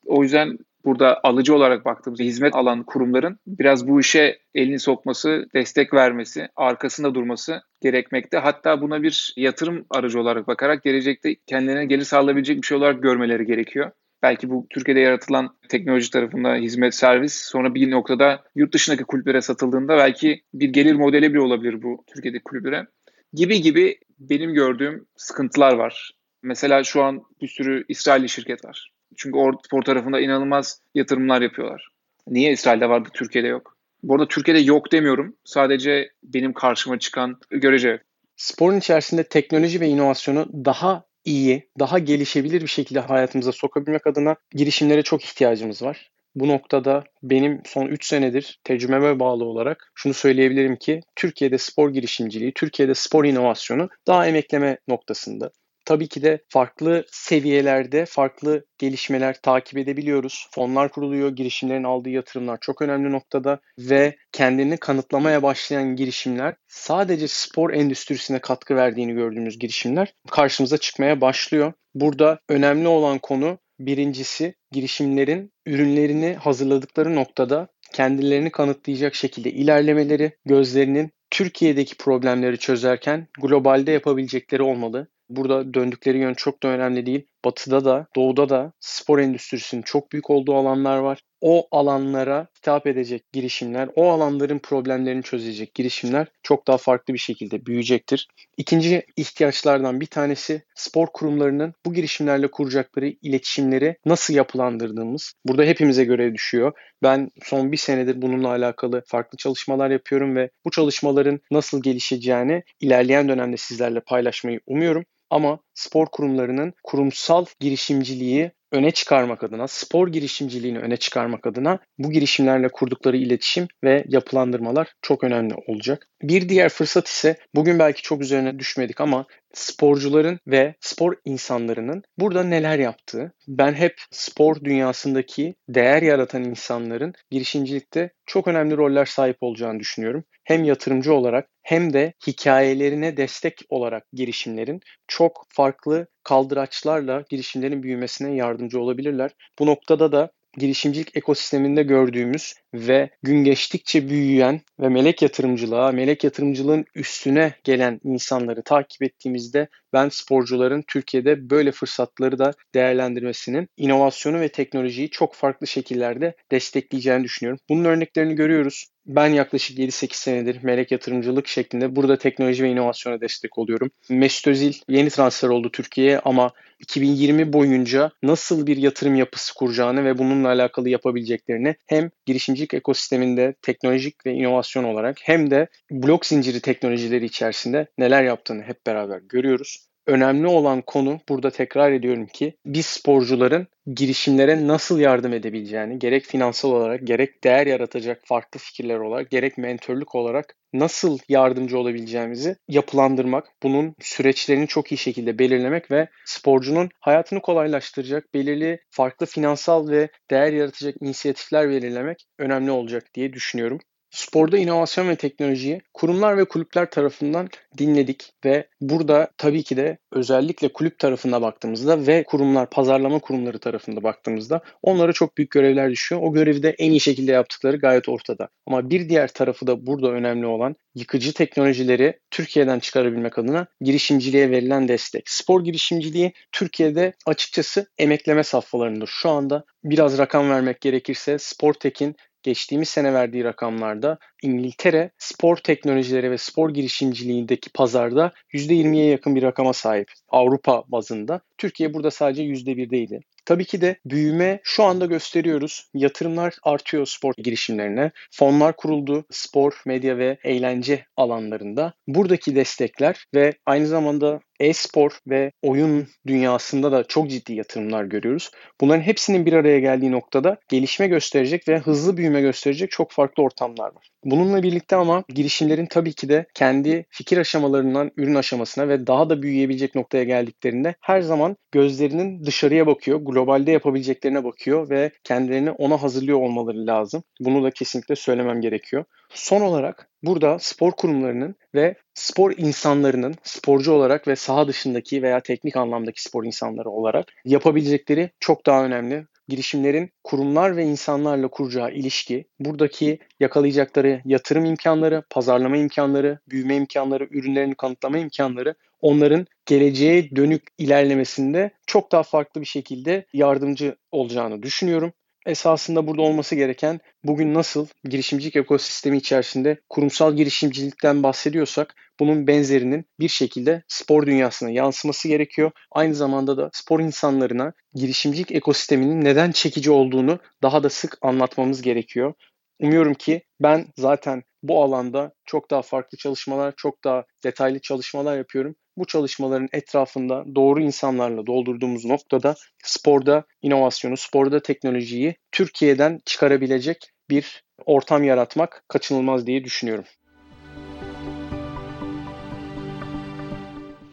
O yüzden burada alıcı olarak baktığımızda hizmet alan kurumların biraz bu işe elini sokması, destek vermesi, arkasında durması gerekmekte. Hatta buna bir yatırım aracı olarak bakarak gelecekte kendilerine gelir sağlayabilecek bir şey olarak görmeleri gerekiyor. Belki bu Türkiye'de yaratılan teknoloji tarafında hizmet, servis sonra bir noktada yurt dışındaki kulüplere satıldığında belki bir gelir modeli bile olabilir bu Türkiye'deki kulüplere. Gibi gibi benim gördüğüm sıkıntılar var. Mesela şu an bir sürü İsrailli şirket var. Çünkü o spor tarafında inanılmaz yatırımlar yapıyorlar. Niye İsrail'de vardı, Türkiye'de yok? Bu arada Türkiye'de yok demiyorum. Sadece benim karşıma çıkan görece. Sporun içerisinde teknoloji ve inovasyonu daha iyi, daha gelişebilir bir şekilde hayatımıza sokabilmek adına girişimlere çok ihtiyacımız var. Bu noktada benim son 3 senedir tecrübeme bağlı olarak şunu söyleyebilirim ki Türkiye'de spor girişimciliği, Türkiye'de spor inovasyonu daha emekleme noktasında tabii ki de farklı seviyelerde farklı gelişmeler takip edebiliyoruz. Fonlar kuruluyor, girişimlerin aldığı yatırımlar çok önemli noktada ve kendini kanıtlamaya başlayan girişimler sadece spor endüstrisine katkı verdiğini gördüğümüz girişimler karşımıza çıkmaya başlıyor. Burada önemli olan konu birincisi girişimlerin ürünlerini hazırladıkları noktada kendilerini kanıtlayacak şekilde ilerlemeleri, gözlerinin Türkiye'deki problemleri çözerken globalde yapabilecekleri olmalı. Burada döndükleri yön çok da önemli değil. Batıda da, doğuda da spor endüstrisinin çok büyük olduğu alanlar var. O alanlara hitap edecek girişimler, o alanların problemlerini çözecek girişimler çok daha farklı bir şekilde büyüyecektir. İkinci ihtiyaçlardan bir tanesi spor kurumlarının bu girişimlerle kuracakları iletişimleri nasıl yapılandırdığımız. Burada hepimize göre düşüyor. Ben son bir senedir bununla alakalı farklı çalışmalar yapıyorum ve bu çalışmaların nasıl gelişeceğini ilerleyen dönemde sizlerle paylaşmayı umuyorum. Ama spor kurumlarının kurumsal girişimciliği öne çıkarmak adına, spor girişimciliğini öne çıkarmak adına bu girişimlerle kurdukları iletişim ve yapılandırmalar çok önemli olacak. Bir diğer fırsat ise bugün belki çok üzerine düşmedik ama sporcuların ve spor insanlarının burada neler yaptığı. Ben hep spor dünyasındaki değer yaratan insanların girişimcilikte çok önemli roller sahip olacağını düşünüyorum. Hem yatırımcı olarak hem de hikayelerine destek olarak girişimlerin çok farklı kaldıraçlarla girişimlerin büyümesine yardımcı olabilirler. Bu noktada da girişimcilik ekosisteminde gördüğümüz ve gün geçtikçe büyüyen ve melek yatırımcılığa, melek yatırımcılığın üstüne gelen insanları takip ettiğimizde ben sporcuların Türkiye'de böyle fırsatları da değerlendirmesinin inovasyonu ve teknolojiyi çok farklı şekillerde destekleyeceğini düşünüyorum. Bunun örneklerini görüyoruz. Ben yaklaşık 7-8 senedir melek yatırımcılık şeklinde burada teknoloji ve inovasyona destek oluyorum. Mesut Özil yeni transfer oldu Türkiye'ye ama 2020 boyunca nasıl bir yatırım yapısı kuracağını ve bununla alakalı yapabileceklerini hem girişimcilik ekosisteminde teknolojik ve inovasyon olarak hem de blok zinciri teknolojileri içerisinde neler yaptığını hep beraber görüyoruz önemli olan konu burada tekrar ediyorum ki biz sporcuların girişimlere nasıl yardım edebileceğini gerek finansal olarak gerek değer yaratacak farklı fikirler olarak gerek mentörlük olarak nasıl yardımcı olabileceğimizi yapılandırmak, bunun süreçlerini çok iyi şekilde belirlemek ve sporcunun hayatını kolaylaştıracak belirli farklı finansal ve değer yaratacak inisiyatifler belirlemek önemli olacak diye düşünüyorum. Sporda inovasyon ve teknolojiyi kurumlar ve kulüpler tarafından dinledik ve burada tabii ki de özellikle kulüp tarafına baktığımızda ve kurumlar, pazarlama kurumları tarafında baktığımızda onlara çok büyük görevler düşüyor. O görevi de en iyi şekilde yaptıkları gayet ortada. Ama bir diğer tarafı da burada önemli olan yıkıcı teknolojileri Türkiye'den çıkarabilmek adına girişimciliğe verilen destek. Spor girişimciliği Türkiye'de açıkçası emekleme safhalarında. Şu anda biraz rakam vermek gerekirse Sportek'in geçtiğimiz sene verdiği rakamlarda İngiltere spor teknolojileri ve spor girişimciliğindeki pazarda %20'ye yakın bir rakama sahip Avrupa bazında. Türkiye burada sadece %1'deydi. Tabii ki de büyüme şu anda gösteriyoruz. Yatırımlar artıyor spor girişimlerine. Fonlar kuruldu spor, medya ve eğlence alanlarında. Buradaki destekler ve aynı zamanda e-spor ve oyun dünyasında da çok ciddi yatırımlar görüyoruz. Bunların hepsinin bir araya geldiği noktada gelişme gösterecek ve hızlı büyüme gösterecek çok farklı ortamlar var. Bununla birlikte ama girişimlerin tabii ki de kendi fikir aşamalarından ürün aşamasına ve daha da büyüyebilecek noktaya geldiklerinde her zaman gözlerinin dışarıya bakıyor, globalde yapabileceklerine bakıyor ve kendilerini ona hazırlıyor olmaları lazım. Bunu da kesinlikle söylemem gerekiyor. Son olarak burada spor kurumlarının ve spor insanlarının sporcu olarak ve saha dışındaki veya teknik anlamdaki spor insanları olarak yapabilecekleri çok daha önemli girişimlerin kurumlar ve insanlarla kuracağı ilişki, buradaki yakalayacakları yatırım imkanları, pazarlama imkanları, büyüme imkanları, ürünlerini kanıtlama imkanları onların geleceğe dönük ilerlemesinde çok daha farklı bir şekilde yardımcı olacağını düşünüyorum esasında burada olması gereken bugün nasıl girişimcilik ekosistemi içerisinde kurumsal girişimcilikten bahsediyorsak bunun benzerinin bir şekilde spor dünyasına yansıması gerekiyor. Aynı zamanda da spor insanlarına girişimcilik ekosisteminin neden çekici olduğunu daha da sık anlatmamız gerekiyor. Umuyorum ki ben zaten bu alanda çok daha farklı çalışmalar, çok daha detaylı çalışmalar yapıyorum bu çalışmaların etrafında doğru insanlarla doldurduğumuz noktada sporda inovasyonu, sporda teknolojiyi Türkiye'den çıkarabilecek bir ortam yaratmak kaçınılmaz diye düşünüyorum.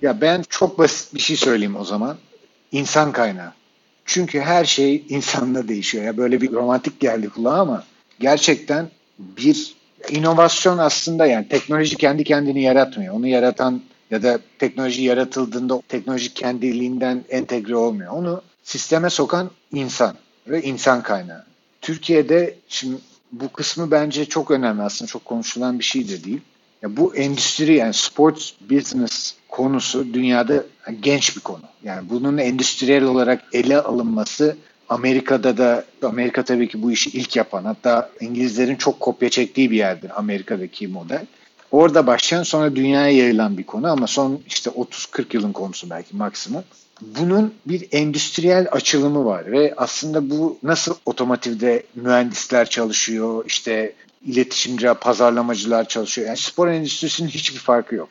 Ya ben çok basit bir şey söyleyeyim o zaman. İnsan kaynağı. Çünkü her şey insanla değişiyor. Ya böyle bir romantik geldi kulağa ama gerçekten bir inovasyon aslında yani teknoloji kendi kendini yaratmıyor. Onu yaratan ya da teknoloji yaratıldığında teknoloji kendiliğinden entegre olmuyor. Onu sisteme sokan insan ve insan kaynağı. Türkiye'de şimdi bu kısmı bence çok önemli aslında çok konuşulan bir şey de değil. Ya bu endüstri yani sports business konusu dünyada genç bir konu. Yani bunun endüstriyel olarak ele alınması Amerika'da da Amerika tabii ki bu işi ilk yapan hatta İngilizlerin çok kopya çektiği bir yerdir Amerika'daki model. Orada başlayan sonra dünyaya yayılan bir konu ama son işte 30-40 yılın konusu belki maksimum. Bunun bir endüstriyel açılımı var ve aslında bu nasıl otomotivde mühendisler çalışıyor, işte iletişimci, pazarlamacılar çalışıyor. Yani spor endüstrisinin hiçbir farkı yok.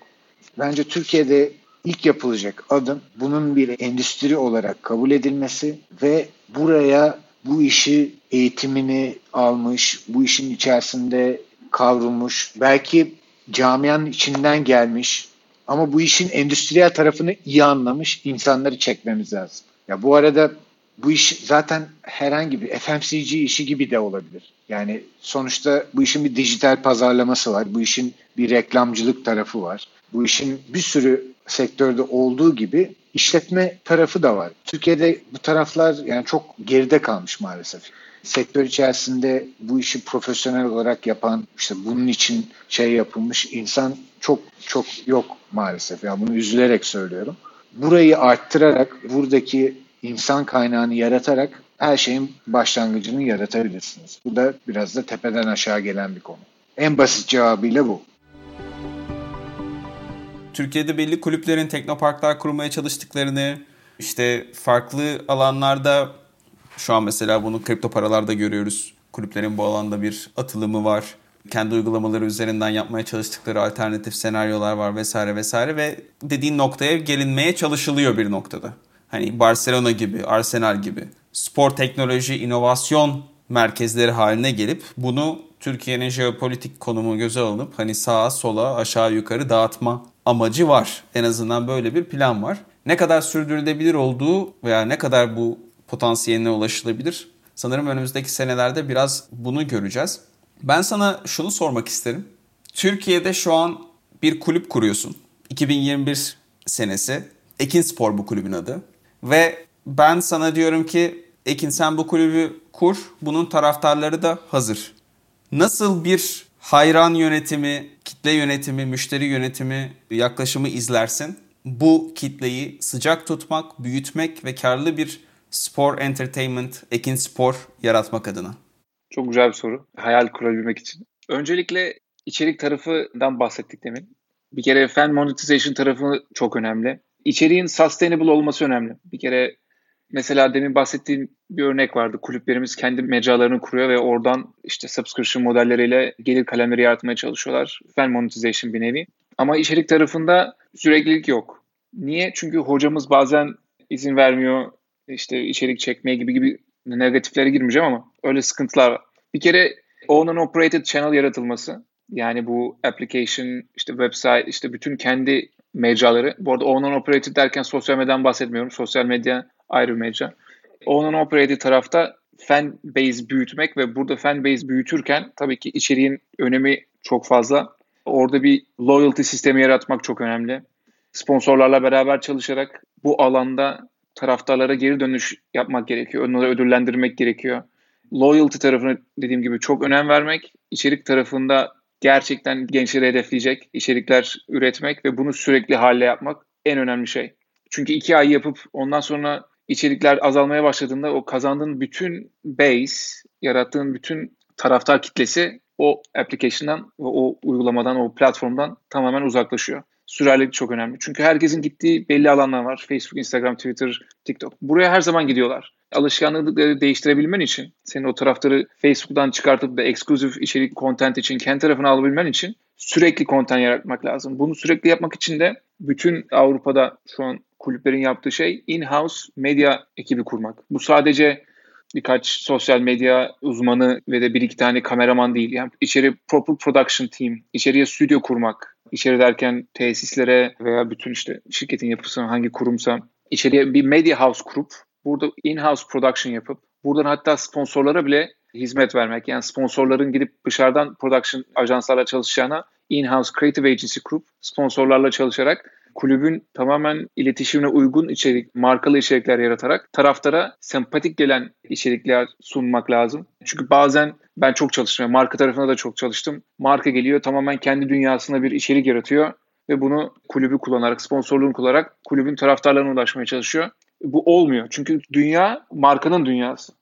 Bence Türkiye'de ilk yapılacak adım bunun bir endüstri olarak kabul edilmesi ve buraya bu işi eğitimini almış, bu işin içerisinde kavrulmuş, belki camianın içinden gelmiş ama bu işin endüstriyel tarafını iyi anlamış insanları çekmemiz lazım. Ya bu arada bu iş zaten herhangi bir FMCG işi gibi de olabilir. Yani sonuçta bu işin bir dijital pazarlaması var. Bu işin bir reklamcılık tarafı var. Bu işin bir sürü sektörde olduğu gibi işletme tarafı da var. Türkiye'de bu taraflar yani çok geride kalmış maalesef sektör içerisinde bu işi profesyonel olarak yapan, işte bunun için şey yapılmış insan çok çok yok maalesef. Yani bunu üzülerek söylüyorum. Burayı arttırarak, buradaki insan kaynağını yaratarak her şeyin başlangıcını yaratabilirsiniz. Bu da biraz da tepeden aşağı gelen bir konu. En basit cevabıyla bu. Türkiye'de belli kulüplerin teknoparklar kurmaya çalıştıklarını, işte farklı alanlarda şu an mesela bunu kripto paralarda görüyoruz. Kulüplerin bu alanda bir atılımı var. Kendi uygulamaları üzerinden yapmaya çalıştıkları alternatif senaryolar var vesaire vesaire ve dediğin noktaya gelinmeye çalışılıyor bir noktada. Hani Barcelona gibi, Arsenal gibi spor teknoloji inovasyon merkezleri haline gelip bunu Türkiye'nin jeopolitik konumu göze alınıp hani sağa sola aşağı yukarı dağıtma amacı var. En azından böyle bir plan var. Ne kadar sürdürülebilir olduğu veya ne kadar bu potansiyeline ulaşılabilir. Sanırım önümüzdeki senelerde biraz bunu göreceğiz. Ben sana şunu sormak isterim. Türkiye'de şu an bir kulüp kuruyorsun. 2021 senesi. Ekin Spor bu kulübün adı. Ve ben sana diyorum ki Ekin sen bu kulübü kur. Bunun taraftarları da hazır. Nasıl bir hayran yönetimi, kitle yönetimi, müşteri yönetimi yaklaşımı izlersin? Bu kitleyi sıcak tutmak, büyütmek ve karlı bir spor entertainment, ekin spor yaratmak adına? Çok güzel bir soru. Hayal kurabilmek için. Öncelikle içerik tarafından bahsettik demin. Bir kere fan monetization tarafı çok önemli. İçeriğin sustainable olması önemli. Bir kere mesela demin bahsettiğim bir örnek vardı. Kulüplerimiz kendi mecralarını kuruyor ve oradan işte subscription modelleriyle gelir kalemleri yaratmaya çalışıyorlar. Fan monetization bir nevi. Ama içerik tarafında süreklilik yok. Niye? Çünkü hocamız bazen izin vermiyor işte içerik çekmeye gibi gibi negatiflere girmeyeceğim ama öyle sıkıntılar var. Bir kere own and operated channel yaratılması. Yani bu application, işte website, işte bütün kendi mecraları. Bu arada own and operated derken sosyal medyadan bahsetmiyorum. Sosyal medya ayrı bir mecra. Own and operated tarafta fan base büyütmek ve burada fan base büyütürken tabii ki içeriğin önemi çok fazla. Orada bir loyalty sistemi yaratmak çok önemli. Sponsorlarla beraber çalışarak bu alanda taraftarlara geri dönüş yapmak gerekiyor. Onları ödüllendirmek gerekiyor. Loyalty tarafını dediğim gibi çok önem vermek. İçerik tarafında gerçekten gençleri hedefleyecek içerikler üretmek ve bunu sürekli halle yapmak en önemli şey. Çünkü iki ay yapıp ondan sonra içerikler azalmaya başladığında o kazandığın bütün base, yarattığın bütün taraftar kitlesi o application'dan o uygulamadan, o platformdan tamamen uzaklaşıyor. Sürerlilik çok önemli. Çünkü herkesin gittiği belli alanlar var. Facebook, Instagram, Twitter, TikTok. Buraya her zaman gidiyorlar. Alışkanlıkları değiştirebilmen için, senin o taraftarı Facebook'tan çıkartıp da eksklusif içerik, content için kendi tarafına alabilmen için sürekli content yaratmak lazım. Bunu sürekli yapmak için de bütün Avrupa'da şu an kulüplerin yaptığı şey in-house medya ekibi kurmak. Bu sadece birkaç sosyal medya uzmanı ve de bir iki tane kameraman değil. Yani içeri proper production team, içeriye stüdyo kurmak. İçeri derken tesislere veya bütün işte şirketin yapısı hangi kurumsa içeriye bir media house kurup burada in-house production yapıp buradan hatta sponsorlara bile hizmet vermek. Yani sponsorların gidip dışarıdan production ajanslarla çalışacağına in-house creative agency kurup sponsorlarla çalışarak kulübün tamamen iletişimine uygun içerik, markalı içerikler yaratarak taraftara sempatik gelen içerikler sunmak lazım. Çünkü bazen ben çok çalıştım. Marka tarafında da çok çalıştım. Marka geliyor tamamen kendi dünyasında bir içerik yaratıyor ve bunu kulübü kullanarak, sponsorluğunu kullanarak kulübün taraftarlarına ulaşmaya çalışıyor. Bu olmuyor. Çünkü dünya markanın dünyası.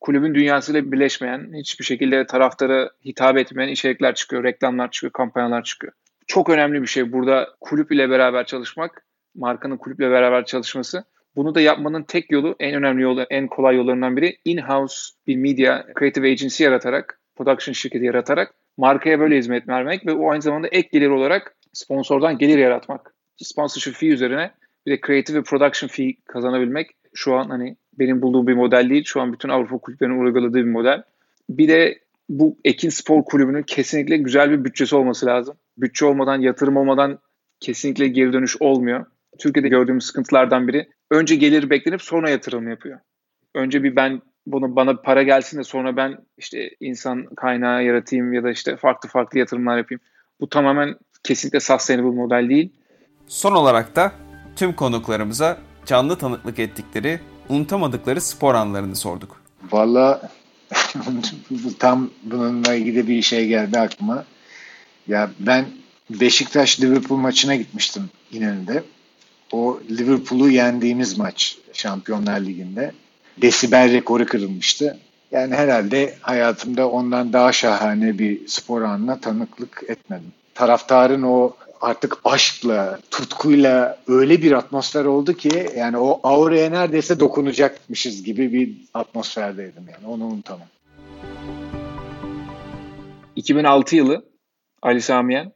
Kulübün dünyasıyla birleşmeyen, hiçbir şekilde taraftara hitap etmeyen içerikler çıkıyor, reklamlar çıkıyor, kampanyalar çıkıyor çok önemli bir şey burada kulüp ile beraber çalışmak, markanın kulüple beraber çalışması. Bunu da yapmanın tek yolu, en önemli yolu, en kolay yollarından biri in-house bir media creative agency yaratarak, production şirketi yaratarak markaya böyle hizmet vermek ve o aynı zamanda ek gelir olarak sponsordan gelir yaratmak. Sponsorship fee üzerine bir de creative ve production fee kazanabilmek şu an hani benim bulduğum bir model değil. Şu an bütün Avrupa kulüplerinin uyguladığı bir model. Bir de bu Ekin Spor Kulübü'nün kesinlikle güzel bir bütçesi olması lazım bütçe olmadan, yatırım olmadan kesinlikle geri dönüş olmuyor. Türkiye'de gördüğümüz sıkıntılardan biri önce gelir beklenip sonra yatırım yapıyor. Önce bir ben bunu bana para gelsin de sonra ben işte insan kaynağı yaratayım ya da işte farklı farklı yatırımlar yapayım. Bu tamamen kesinlikle sustainable model değil. Son olarak da tüm konuklarımıza canlı tanıklık ettikleri, unutamadıkları spor anlarını sorduk. Valla tam bununla ilgili bir şey geldi aklıma. Ya ben Beşiktaş Liverpool maçına gitmiştim İnönü'de. O Liverpool'u yendiğimiz maç Şampiyonlar Ligi'nde. Desibel rekoru kırılmıştı. Yani herhalde hayatımda ondan daha şahane bir spor anına tanıklık etmedim. Taraftarın o artık aşkla, tutkuyla öyle bir atmosfer oldu ki yani o auraya neredeyse dokunacakmışız gibi bir atmosferdeydim yani onu unutamam. 2006 yılı Ali Samiyen.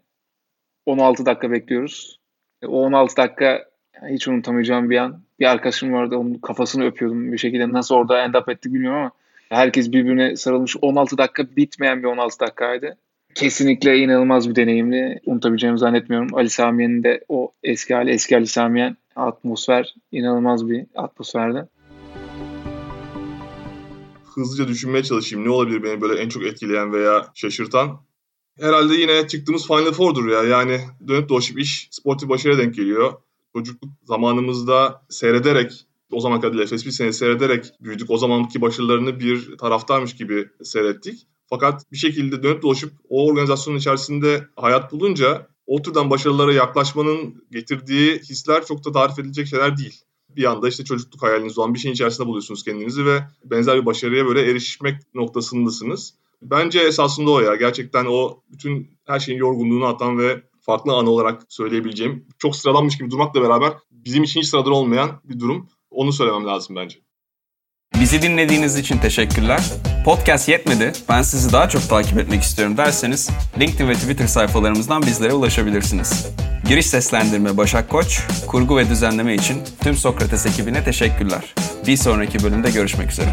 16 dakika bekliyoruz. E, o 16 dakika hiç unutamayacağım bir an. Bir arkadaşım vardı onun kafasını öpüyordum bir şekilde. Nasıl orada end up ettik bilmiyorum ama herkes birbirine sarılmış. 16 dakika bitmeyen bir 16 dakikaydı. Kesinlikle inanılmaz bir deneyimli. Unutabileceğimi zannetmiyorum. Ali Samiyen'in de o eski hali, eski Ali Samiyen atmosfer inanılmaz bir atmosferdi. Hızlıca düşünmeye çalışayım. Ne olabilir beni böyle en çok etkileyen veya şaşırtan? herhalde yine çıktığımız Final Four'dur ya. Yani dönüp dolaşıp iş sportif başarıya denk geliyor. Çocukluk zamanımızda seyrederek o zaman kadar Efes bir sene seyrederek büyüdük. O zamanki başarılarını bir taraftarmış gibi seyrettik. Fakat bir şekilde dönüp dolaşıp o organizasyonun içerisinde hayat bulunca o türden başarılara yaklaşmanın getirdiği hisler çok da tarif edilecek şeyler değil. Bir anda işte çocukluk hayaliniz olan bir şeyin içerisinde buluyorsunuz kendinizi ve benzer bir başarıya böyle erişmek noktasındasınız. Bence esasında o ya. Gerçekten o bütün her şeyin yorgunluğunu atan ve farklı anı olarak söyleyebileceğim. Çok sıradanmış gibi durmakla beraber bizim için hiç sıradan olmayan bir durum. Onu söylemem lazım bence. Bizi dinlediğiniz için teşekkürler. Podcast yetmedi, ben sizi daha çok takip etmek istiyorum derseniz LinkedIn ve Twitter sayfalarımızdan bizlere ulaşabilirsiniz. Giriş seslendirme Başak Koç, kurgu ve düzenleme için tüm Sokrates ekibine teşekkürler. Bir sonraki bölümde görüşmek üzere.